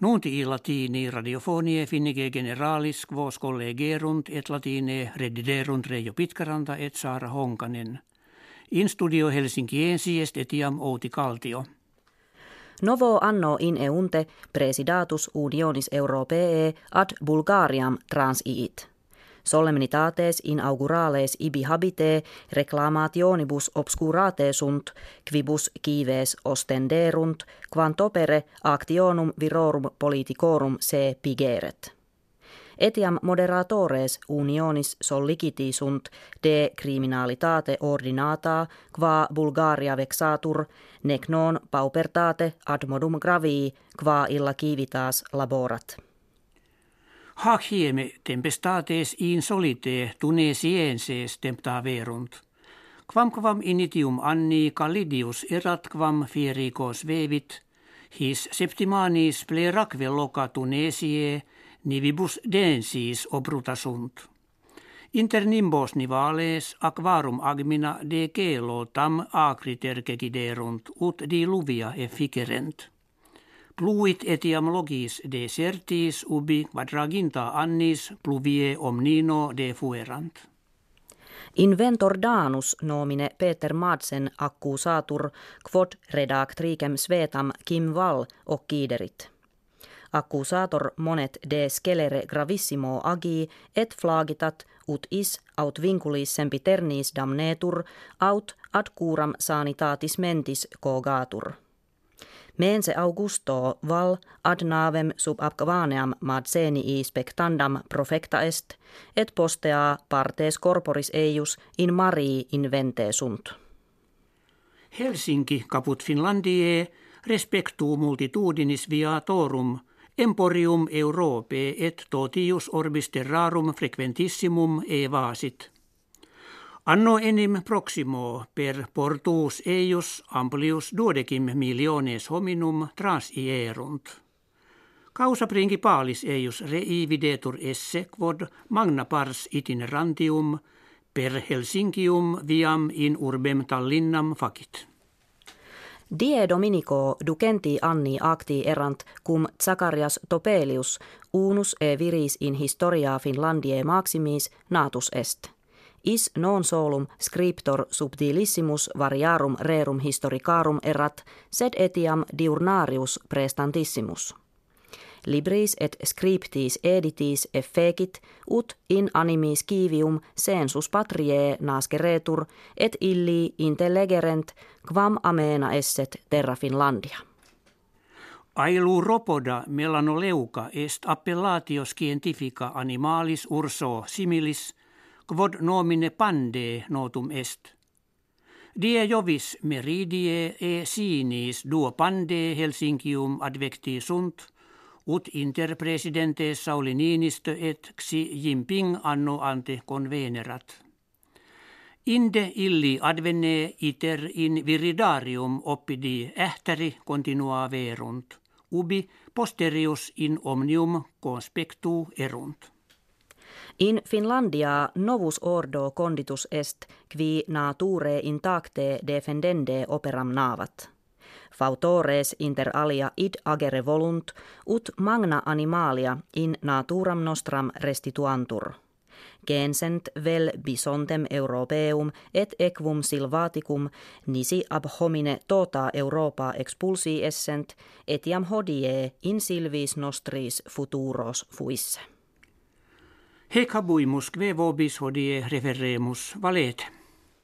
Nunti i latini radiofonie finnige generalis quos collegerunt et latine rediderunt Reijo Pitkaranta et Saara Honkanen. In studio Helsinkiensi est etiam Outi Kaltio. Novo anno in eunte presidatus unionis europee ad Bulgariam transiit. Solemnitates inaugurales ibi habite reclamationibus obscurate sunt, quibus kives ostenderunt, quantopere actionum virorum politicorum se pigeret. Etiam moderatores unionis solliciti sunt de criminalitate ordinata, qua Bulgaria vexatur, nec non paupertate ad modum gravii, qua illa kivitas laborat. Hac hieme tempestates in solite tunesienses tempta verunt. Quam quam initium anni calidius erat quam fiericos vevit, his septimanis pleracve loca tunesie, nivibus densis obruta sunt. Inter nimbos nivales aquarum agmina de kelo tam acriter keciderunt ut diluvia efficerent pluit etiam logis desertis ubi quadraginta annis pluvie omnino de fuerant. Inventor Danus nomine Peter Madsen accusatur quod redactricem svetam Kim Wall occiderit. Accusator monet de scelere gravissimo agi et flagitat ut is aut vinculis sempiternis damnetur aut ad curam sanitatis mentis cogatur. Mense Augusto val ad navem sub abcavaneam i spectandam profecta est, et postea partes corporis eius in marii invente sunt. Helsinki caput Finlandie respectu multitudinis viatorum emporium Europe et totius orbis terrarum frequentissimum evasit – Anno enim proximo per portus eius amplius duodecim miliones hominum transierunt. Causa principalis eius reividetur esse quod magna pars itinerantium per Helsinkium viam in urbem Tallinnam facit. Die Dominico ducenti anni acti erant cum Zacharias Topelius unus e viris in historia Finlandie maximis natus est – is non solum scriptor subtilissimus variarum rerum historicarum erat, sed etiam diurnarius prestantissimus. Libris et scriptis editis effecit, ut in animis kivium sensus patriae nasceretur, et illi intellegerent, quam amena esset terra Finlandia. Ailu ropoda melanoleuca est appellatio scientifica animalis urso similis – quod nomine pande notum est. Die jovis meridie e sinis duo pande Helsinkium advecti sunt, ut inter presidente Sauli Niinistö et Xi Jinping anno ante convenerat. Inde illi advenne iter in viridarium oppidi ähtäri continua verunt, ubi posterius in omnium conspectu erunt. In Finlandia novus ordo conditus est qui nature intacte defendende operam navat. Fautores inter alia id agere volunt, ut magna animalia in naturam nostram restituantur. Gensent vel bisontem europeum et equum silvaticum nisi ab homine tota Europa expulsi essent, etiam hodie in silvis nostris futuros fuisse. Hec habuimus kve vobis hodie referemus valet.